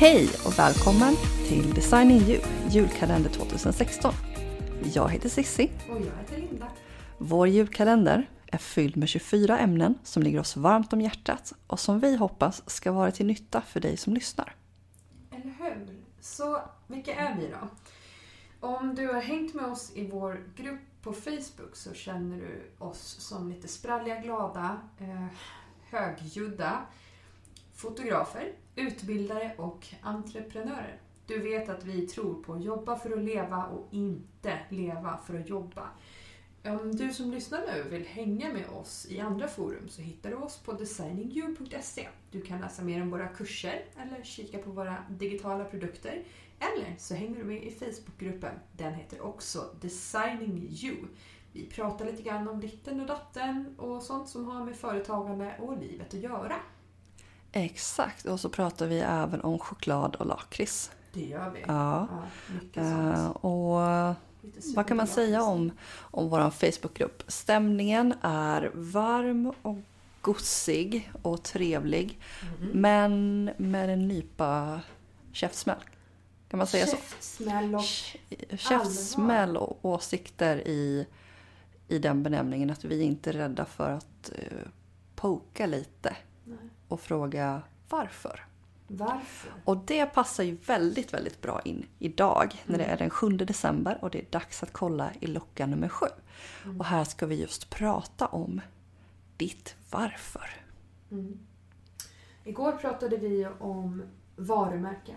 Hej och välkommen till Designing You, julkalender 2016. Jag heter Sissi. Och jag heter Linda. Vår julkalender är fylld med 24 ämnen som ligger oss varmt om hjärtat och som vi hoppas ska vara till nytta för dig som lyssnar. Eller hur? Så vilka är vi då? Om du har hängt med oss i vår grupp på Facebook så känner du oss som lite spralliga, glada, eh, högljudda fotografer, utbildare och entreprenörer. Du vet att vi tror på att jobba för att leva och inte leva för att jobba. Om du som lyssnar nu vill hänga med oss i andra forum så hittar du oss på designingyou.se. Du kan läsa mer om våra kurser eller kika på våra digitala produkter. Eller så hänger du med i Facebookgruppen. Den heter också Designing You. Vi pratar lite grann om ditten och datten och sånt som har med företagande och livet att göra. Exakt, och så pratar vi även om choklad och lakrits. Det gör vi. Ja. Ja, sånt. och vad kan man säga om, om vår Facebookgrupp? Stämningen är varm och gossig och trevlig. Mhm. Men med en nypa käftsmäll. Kan man säga så? Käftsmäll och... Käftsmäll och åsikter i, i den benämningen. Att vi inte är rädda för att uh, poka lite. Och fråga varför. Varför? Och det passar ju väldigt, väldigt bra in idag när det är den 7 december och det är dags att kolla i lucka nummer 7. Och här ska vi just prata om ditt varför. Mm. Igår pratade vi om varumärke.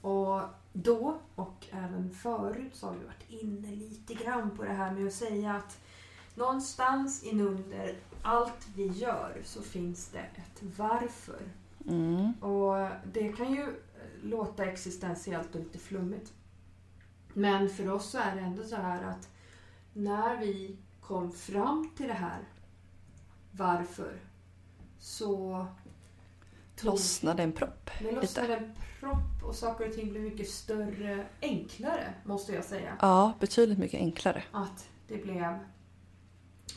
Och då och även förut så har vi varit inne lite grann på det här med att säga att någonstans inunder allt vi gör så finns det ett varför. Mm. Och det kan ju låta existentiellt och lite flummigt. Men för oss så är det ändå så här att när vi kom fram till det här varför så Lossnade en propp. det lossnade en propp och saker och ting blev mycket större, enklare måste jag säga. Ja, betydligt mycket enklare. Att det blev...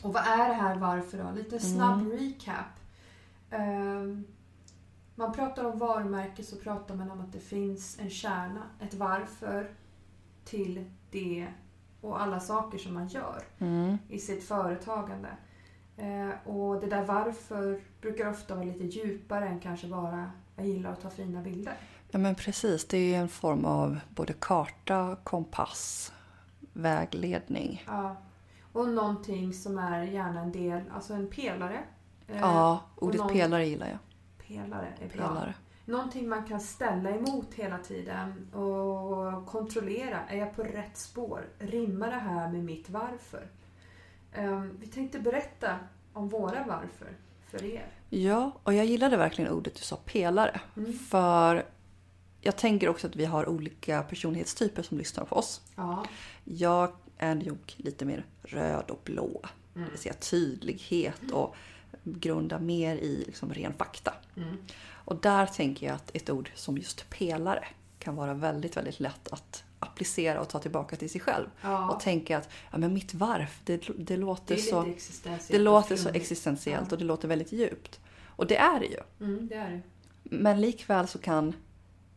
Och vad är det här varför då? Lite snabb Mm. recap. Ehm, man pratar om varumärke så pratar man om att det finns en kärna, ett varför till det och alla saker som man gör Mm. i sitt företagande. Eh, och det där varför brukar ofta vara lite djupare än kanske bara jag gillar att ta fina bilder. Ja men precis, det är en form av både karta, kompass, vägledning. Ja. Och någonting som är gärna en del, alltså en pelare. Eh, Ja, ordet någon- pelare gillar jag. Pelare är bra. Pelare. Någonting man kan ställa emot hela tiden och kontrollera. Är jag på rätt spår? Rimmar det här med mitt varför? Ehm, vi tänkte berätta om våra varför för er. Ja, och jag gillade verkligen ordet du sa pelare. Mm. För jag tänker också att vi har olika personlighetstyper som lyssnar på oss. Ja. Jag är nog lite mer röd och blå. Mm. Det vill säga tydlighet och grunda mer i liksom ren fakta. Mm. Och där tänker jag att ett ord som just pelare kan vara väldigt, väldigt lätt att applicera och ta tillbaka till sig själv. Ja. Och tänka att ja, men mitt varv, det, det det låter är så... Det låter så existentiellt Ja. och det låter väldigt djupt. Och det är det ju. Mm, det är det. Men likväl så kan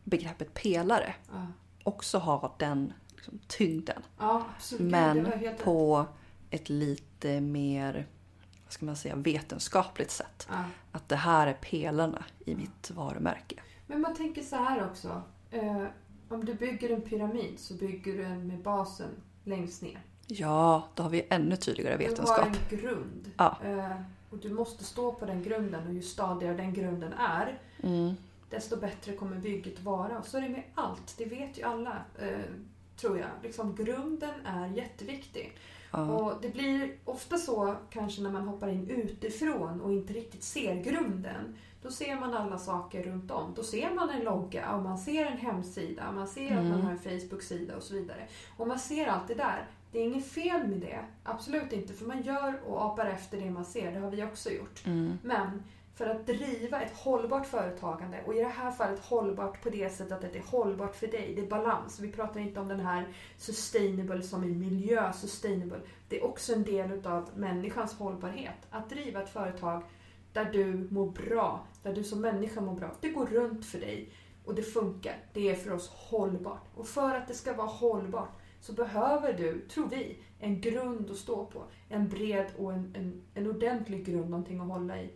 begreppet pelare också ha den liksom, tyngden. ja absolut. Men helt på ett lite mer vad ska man säga, vetenskapligt sätt. Ja. Att det här är pelarna i mitt varumärke. Men man tänker så här också. Eh, om du bygger en pyramid så bygger du den med basen längst ner. Ja, då har vi ännu tydligare Du har vetenskap. en grund. Ja. Eh, och du måste stå på den grunden och ju stadigare den grunden är Mm. desto bättre kommer bygget vara. Och så är det med allt. Det vet ju alla, eh, tror jag. Liksom, grunden är jätteviktig. Ja. Och det blir ofta så kanske när man hoppar in utifrån och inte riktigt ser grunden. Då ser man alla saker runt om. Då ser man en logga och man ser en hemsida man ser att man Mm. har en Facebook-sida och så vidare. Och man ser allt det där. Det är inget fel med det. Absolut inte. För man gör och apar efter det man ser. Det har vi också gjort. Mm. Men för att driva ett hållbart företagande och i det här fallet hållbart på det sättet att det är hållbart för dig. Det är balans. Vi pratar inte om den här sustainable som i miljö sustainable. Det är också en del utav människans hållbarhet. Att driva ett företag där du mår bra, där du som människa mår bra. Det går runt för dig. Och det funkar. Det är för oss hållbart. Och för att det ska vara hållbart så behöver du, tror vi, en grund att stå på. En bred och en, en, en ordentlig grund, någonting att hålla i.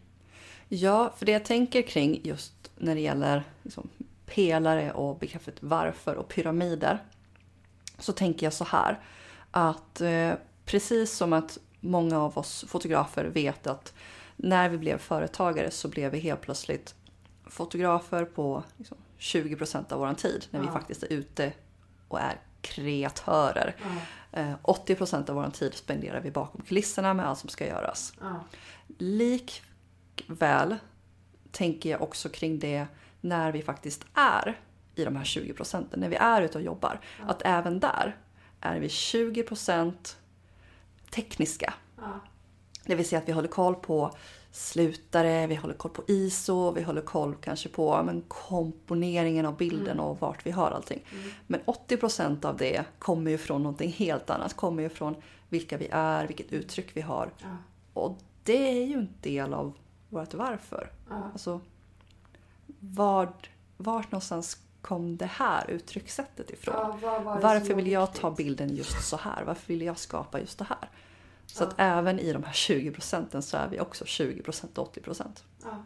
Ja, för det jag tänker kring just när det gäller liksom, pelare och begreppet varför och pyramider. Så tänker jag så här att eh, precis som att många av oss fotografer vet att när vi blev företagare så blev vi helt plötsligt fotografer på liksom, 20 procent av vår tid när vi faktiskt är ute och är kreatörer. Eh, 80 procent av vår tid spenderar vi bakom kulisserna med allt som ska göras. Likväl tänker jag också kring det när vi faktiskt är i de här 20 procenten, när vi är ute och jobbar. Att även där är vi 20 procent tekniska. Det vill säga att vi håller koll på slutare, vi håller koll på ISO, vi håller koll kanske på men, komponeringen av bilden och vart vi har allting. Men 80 procent av det kommer ju från någonting helt annat. Kommer ju från vilka vi är, vilket uttryck vi har. Och det är ju en del av vårt varför. Alltså, vart, vart någonstans kom det här uttryckssättet ifrån? Ja, var det Varför vill jag ta bilden just så här? Varför vill jag skapa just det här? Så Ja. att även i de här 20 procenten så är vi också 20 procent och 80 procent. Ja.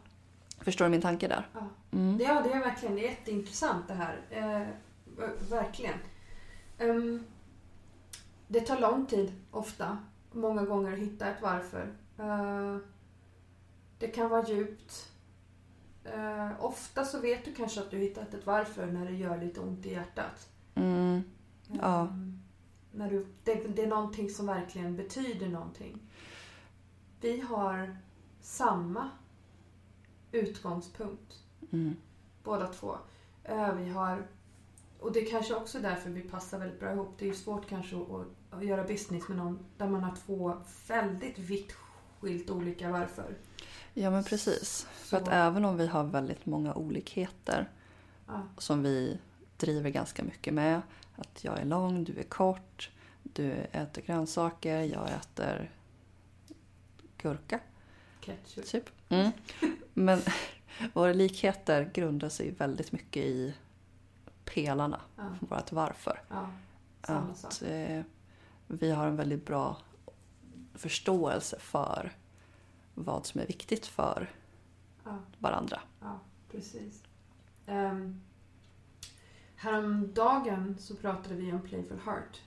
Förstår du min tanke där? Ja. Mm. Ja, det är verkligen jätteintressant det här. Eh, ver- verkligen. Ehm, det tar lång tid, ofta, många gånger att hitta ett varför. Eh, det kan vara djupt. Eh, ofta så vet du kanske att du hittat ett varför när det gör lite ont i hjärtat. Mm. Ja. Ehm, när du, det, det är någonting som verkligen betyder någonting. Vi har samma utgångspunkt Mm. båda två. Eh, Vi har, och det är kanske också därför vi passar väldigt bra ihop. Det är ju svårt kanske att, att göra business med någon där man har två väldigt vitt skilt olika varför. Ja men precis. För att Så- även om vi har väldigt många olikheter Ja, som vi driver ganska mycket med. Att jag är lång, du är kort, du äter grönsaker, jag äter gurka. ketchup. Typ. Mm. Men våra likheter grundar sig väldigt mycket i pelarna, Ja, vårt varför. ja. Att eh, vi har en väldigt bra förståelse för vad som är viktigt för Ja, varandra. ja, precis. Um, häromdagen så pratade vi om Playful Heart.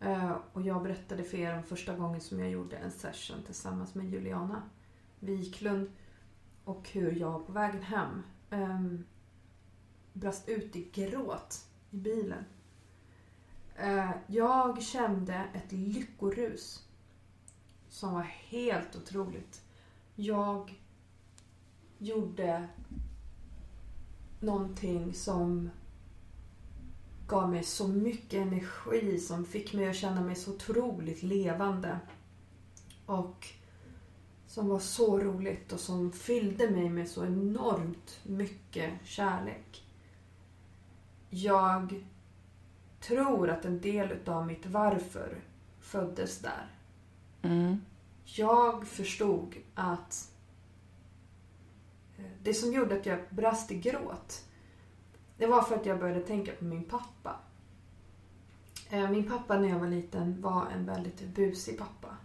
Eh, och jag berättade för er om första gången som jag gjorde en session tillsammans med Juliana Wiklund. Och hur jag på vägen hem um, brast ut i gråt i bilen. Eh, jag kände ett lyckorus som var helt otroligt. Jag gjorde någonting som gav mig så mycket energi som fick mig att känna mig så otroligt levande. Och som var så roligt och som fyllde mig med så enormt mycket kärlek. Jag tror att en del utav mitt varför föddes där. Mm. Jag förstod att eh, det som gjorde att jag brast i gråt det var för att jag började tänka på min pappa. Eh, min pappa när jag var liten var en väldigt busig pappa.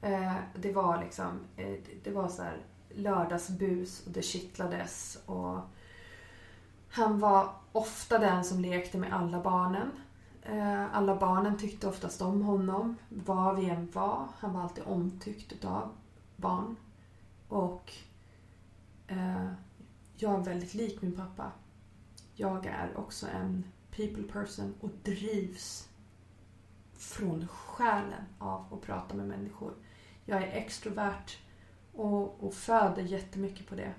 Eh, det var liksom, det var så här lördagsbus och det kittlades och han var ofta den som lekte med alla barnen. Eh, alla barnen tyckte oftast om honom, var vi än var. Han var alltid omtyckt utav barn. Och eh, jag är väldigt lik min pappa. Jag är också en people person och drivs från själen av att prata med människor. Jag är extrovert och, och föder jättemycket på det.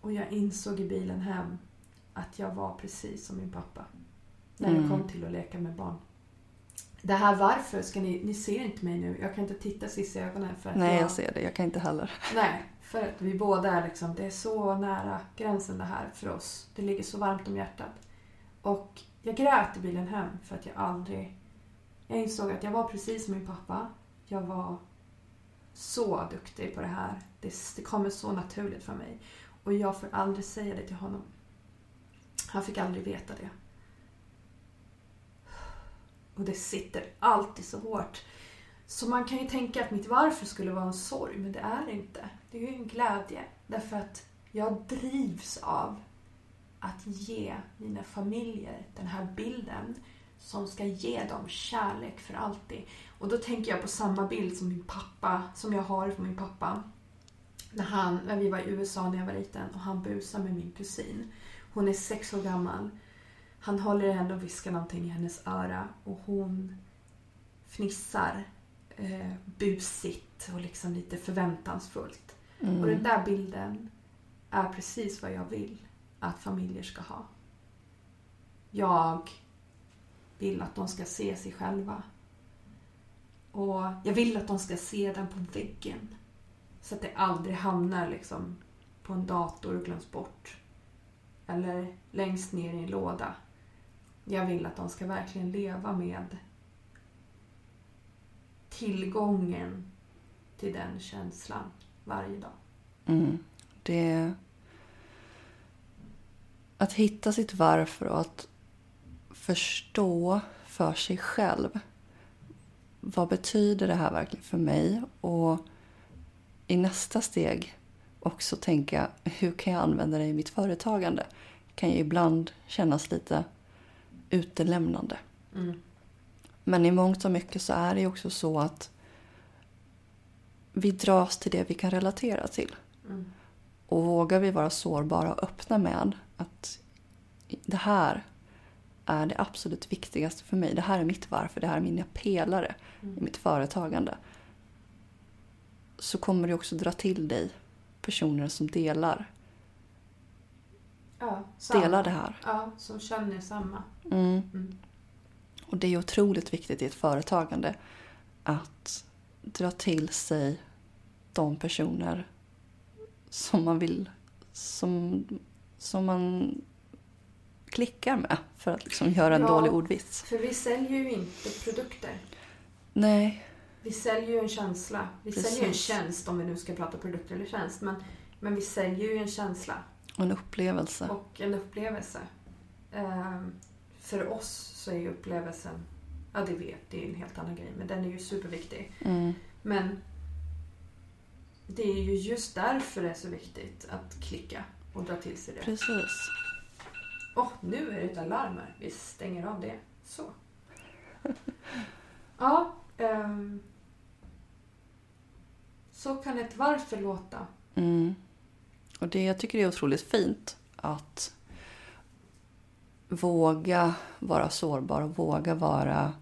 Och jag insåg i bilen hem att jag var precis som min pappa. När det Mm. kom till att leka med barn. Det här varför ska ni, ni ser inte mig nu. Jag kan inte titta Cissi i ögonen för att Nej, jag, jag ser det. Jag kan inte heller. Nej, för att vi båda är liksom, det är så nära gränsen det här för oss. Det ligger så varmt om hjärtat. Och jag grät i bilen hem för att jag aldrig... Jag insåg att jag var precis som min pappa. Jag var så duktig på det här. Det, det kommer så naturligt för mig. Och jag får aldrig säga det till honom. Han fick aldrig veta det. Och det sitter alltid så hårt. Så man kan ju tänka att mitt varför skulle vara en sorg, men det är det inte. Det är ju en glädje. Därför att jag drivs av att ge mina familjer den här bilden som ska ge dem kärlek för alltid. Och då tänker jag på samma bild som min pappa, som jag har från min pappa. När, han, när vi var i USA när jag var liten och han busade med min kusin. Hon är sex år gammal. Han håller i henne och viskar någonting i hennes öra och hon fnissar eh, busigt och liksom lite förväntansfullt. Mm. Och den där bilden är precis vad jag vill att familjer ska ha. Jag vill att de ska se sig själva. Och jag vill att de ska se den på väggen. Så att det aldrig hamnar liksom på en dator och glöms bort. Eller längst ner i en låda. Jag vill att de ska verkligen leva med tillgången till den känslan varje dag. Mm. Det... Att hitta sitt varför och att förstå för sig själv. Vad betyder det här verkligen för mig? Och i nästa steg också tänka hur kan jag använda det i mitt företagande? Det kan ju ibland kännas lite utelämnande. Mm. Men i mångt och mycket så är det ju också så att vi dras till det vi kan relatera till. Mm. Och vågar vi vara sårbara och öppna med att det här är det absolut viktigaste för mig. Det här är mitt varför, det här är mina pelare Mm. i mitt företagande. Så kommer det också dra till dig personer som delar, Ja, delar det här. Ja, som känner samma. Mm. Mm. Och det är otroligt viktigt i ett företagande att dra till sig de personer som man vill, som, som man klickar med för att liksom göra en Ja. dålig ordvits. För vi säljer ju inte produkter. Nej, Vi säljer ju en känsla. Vi Precis. säljer ju en tjänst om vi nu ska prata produkter eller tjänst. Men, men vi säljer ju en känsla en upplevelse. och en upplevelse. Ehm, för oss så är ju upplevelsen, ja det vet, det är en helt annan grej, men den är ju superviktig. Mm. Men det är ju just därför det är så viktigt att klicka och dra till sig det. Precis. Åh, nu är det ett alarm här. Vi stänger av det. Så. Ja. ehm, så kan ett varför låta. Mm. Och det jag tycker är otroligt fint att våga vara sårbar och våga vara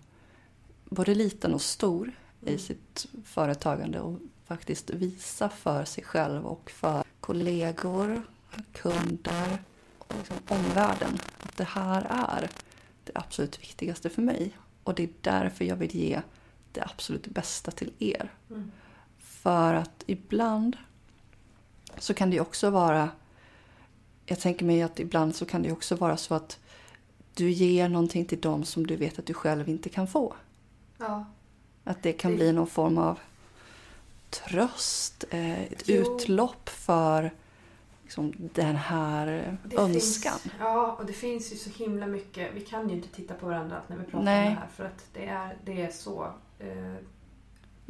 både liten och stor i Mm. sitt företagande och faktiskt visa för sig själv och för kollegor, kunder och liksom omvärlden att det här är det absolut viktigaste för mig. Och det är därför jag vill ge det absolut bästa till er. Mm. För att ibland så kan det också vara... Jag tänker mig att ibland så kan det också vara så att du ger någonting till dem som du vet att du själv inte kan få. Ja. Att det kan Det- bli någon form av tröst, eh, ett Jo. utlopp för liksom, den här Det önskan. Finns, ja, och det finns ju så himla mycket. Vi kan ju inte titta på varandra när vi pratar Nej. om det här. För att det är, det är så. Eh,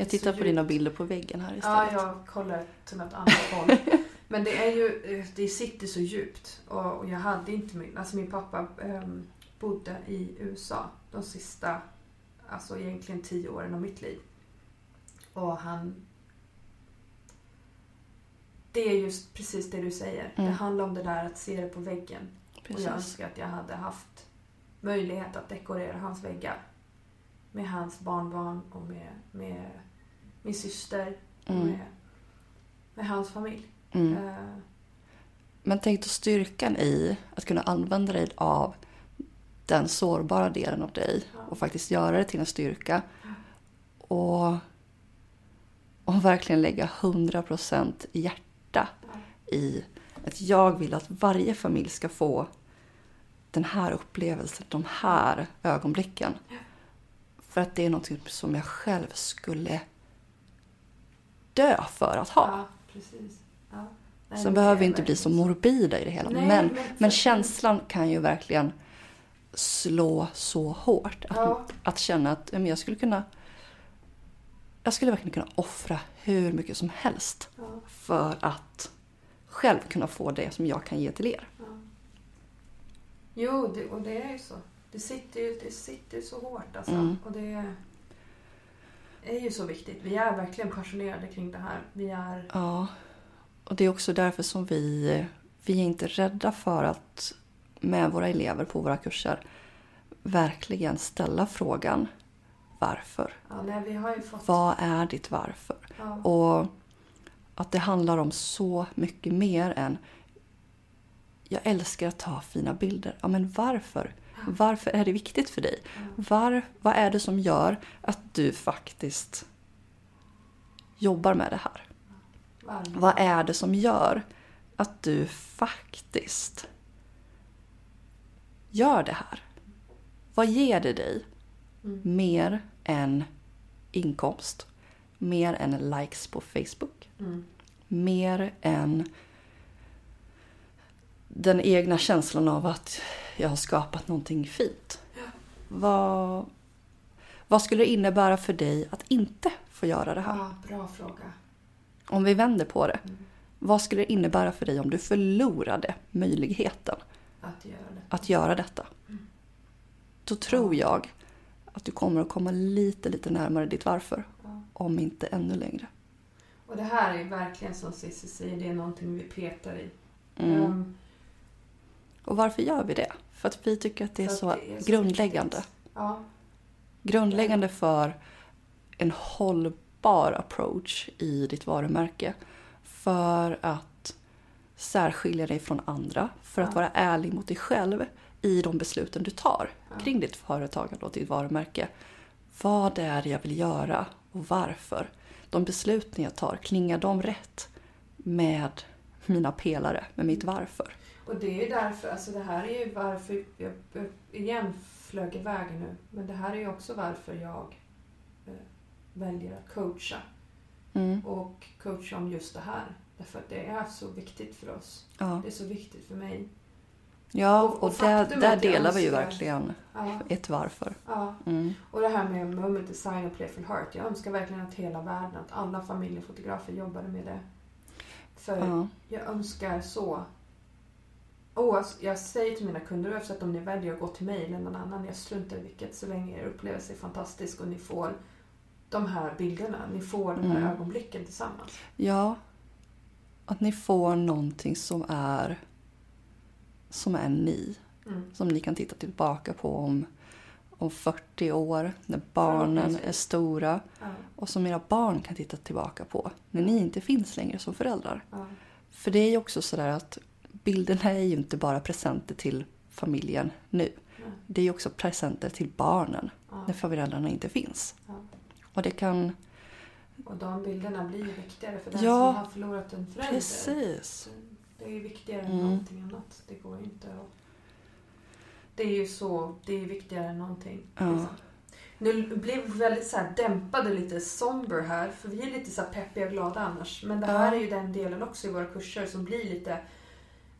Jag tittar på dina bilder på väggen här ja, istället. jag kollar till något annat håll. Men det är ju, eh, det sitter så djupt. Och, jag hade inte min, alltså min pappa ehm, bodde i USA de sista, alltså egentligen tio åren av mitt liv. Och han... Det är just precis det du säger. Mm. Det handlar om det där att se det på väggen. Och jag Precis. önskar att jag hade haft möjlighet att dekorera hans väggar. Med hans barnbarn och med, med min syster och Mm. med, med hans familj. Mm. Eh, Men tänk då styrkan i att kunna använda dig av den sårbara delen av dig Ja. och faktiskt göra det till en styrka. Och, och verkligen lägga 100% hjärta i att jag vill att varje familj ska få den här upplevelsen, de här ögonblicken. För att det är något som jag själv skulle dö för att ha. ja, precis. Ja. Nej, Sen behöver vi inte bli så morbida i det hela. Nej, men, men men känslan kan ju verkligen slå så hårt. Att, Ja. att känna att men jag skulle kunna... Jag skulle verkligen kunna offra hur mycket som helst Ja, för att själv kunna få det som jag kan ge till er. ja. Jo, det, och det är ju så. Det sitter ju det sitter så hårt alltså. Mm. Och det är ju så viktigt. Vi är verkligen passionerade kring det här. Vi är... Ja, och det är också därför som vi, vi är inte rädda för att med våra elever på våra kurser verkligen ställa frågan varför? Ja, nej, vi har ju fått... Vad är ditt varför? Ja, Och att det handlar om så mycket mer än jag älskar att ta fina bilder. Ja, men varför? Varför är det viktigt för dig? Var, vad är det som gör att du faktiskt jobbar med det här? Vad är det som gör att du faktiskt gör det här? Vad ger det dig Mm. mer än inkomst? Mer än likes på Facebook? Mm. Mer än den egna känslan av att jag har skapat någonting fint? Vad, vad skulle det innebära för dig att inte få göra det här? Ja, bra fråga. Om vi vänder på det. Mm. Vad skulle det innebära för dig om du förlorade möjligheten Att göra det. att göra detta? Då tror jag att du kommer att komma lite, lite närmare ditt varför. Ja. Om inte ännu längre. Och det här är verkligen som Cissi säger, det är någonting vi petar i. Mm. Ehm, Och varför gör vi det? För att vi tycker att det är så det är så grundläggande. ja, Grundläggande för en hållbar approach i ditt varumärke. För att särskilja dig från andra. För att Ja. vara ärlig mot dig själv i de besluten du tar Ja. kring ditt företagande och ditt varumärke. Vad det är jag vill göra och varför. De besluten jag tar, klingar de rätt med mina pelare, med mitt varför? Och det är därför, alltså det här är ju varför, jag, jag igen flög iväg nu, men det här är ju också varför jag eh, väljer att coacha. Mm. Och coacha om just det här. Därför att det är så viktigt för oss. Ja, Det är så viktigt för mig. ja Och- och och där, där delar vi ju verkligen Ja, ett varför. ja. Mm. Och det här med moment design och playful heart. Jag önskar verkligen att hela världen, att alla familjefotografer jobbade med det. För Ja. jag önskar så. Och jag säger till mina kunder, oavsett om ni väljer att gå till mig eller någon annan, jag struntar i vilket, så länge er upplevelse är fantastisk och ni får de här bilderna, ni får de här Mm. ögonblicken tillsammans. Ja. Att ni får någonting som är som är ni. Mm. Som ni kan titta tillbaka på om, om 40 år när barnen är stora. Ja, Och som era barn kan titta tillbaka på när ni inte finns längre som föräldrar. ja, För det är ju också sådär att bilderna är ju inte bara presenter till familjen nu. nej, Det är ju också presenter till barnen ja, när föräldrarna inte finns. ja. Och det kan... Och de bilderna blir ju viktigare för den Ja, som har förlorat en förälder. Precis. Det är ju viktigare än Mm. någonting annat. Det går inte att... Det är ju så, det är viktigare än någonting. Liksom. Nu blev vi väldigt så här dämpade, lite somber här. För vi är lite så här peppiga och glada annars. Men det här är ju den delen också i våra kurser som blir lite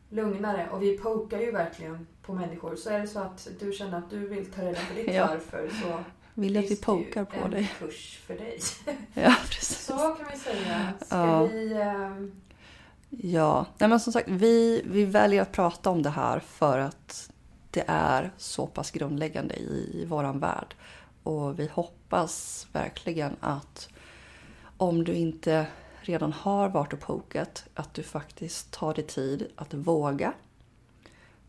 lugnare. Och vi pokar ju verkligen på människor. Så är det så att du känner att du vill ta reda på ditt Ja. varför så Vill att vi finns det ju pokar på en dig? kurs för dig. Ja, precis. Så kan vi säga. Ska Ja. vi... ehm, Ja, nej men som sagt, vi, vi väljer att prata om det här för att det är så pass grundläggande i, i våran värld. Och vi hoppas verkligen att om du inte redan har varit och pokat, att du faktiskt tar dig tid att våga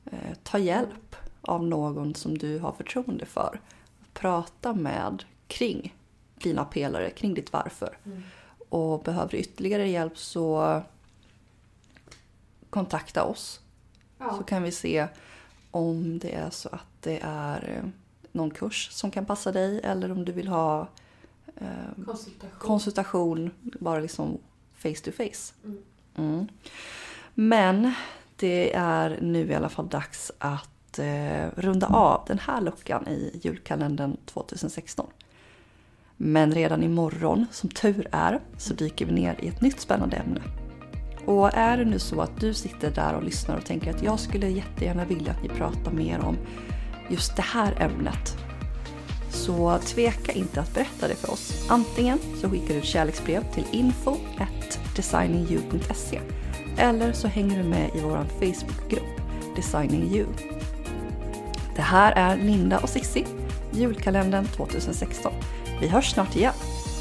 eh, ta hjälp av någon som du har förtroende för. Prata med kring dina pelare, kring ditt varför. Mm. Och behöver du ytterligare hjälp så kontakta oss. Ja. Så kan vi se om det är så att det är eh, någon kurs som kan passa dig eller om du vill ha eh, Konsultation. konsultation bara liksom face to face. Mm. Mm. Men det är nu i alla fall dags att eh, runda av den här luckan i julkalendern 2016. Men redan imorgon, som tur är, så dyker vi ner i ett nytt spännande ämne. Och är det nu så att du sitter där och lyssnar och tänker att jag skulle jättegärna vilja att ni pratar mer om just det här ämnet. Så tveka inte att berätta det för oss. Antingen så skickar du ett kärleksbrev till info.designingyou.se eller så hänger du med i vår Facebookgrupp Designing You. Det här är Linda och Sissi, julkalendern 2016. Vi hörs snart igen.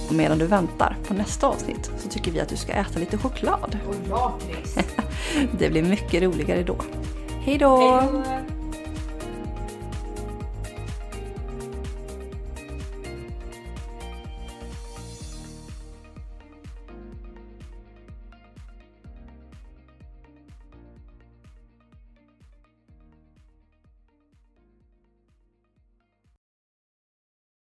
Och medan du väntar på nästa avsnitt så tycker vi att du ska äta lite choklad. Och lakrits. Det blir mycket roligare då! Hej då!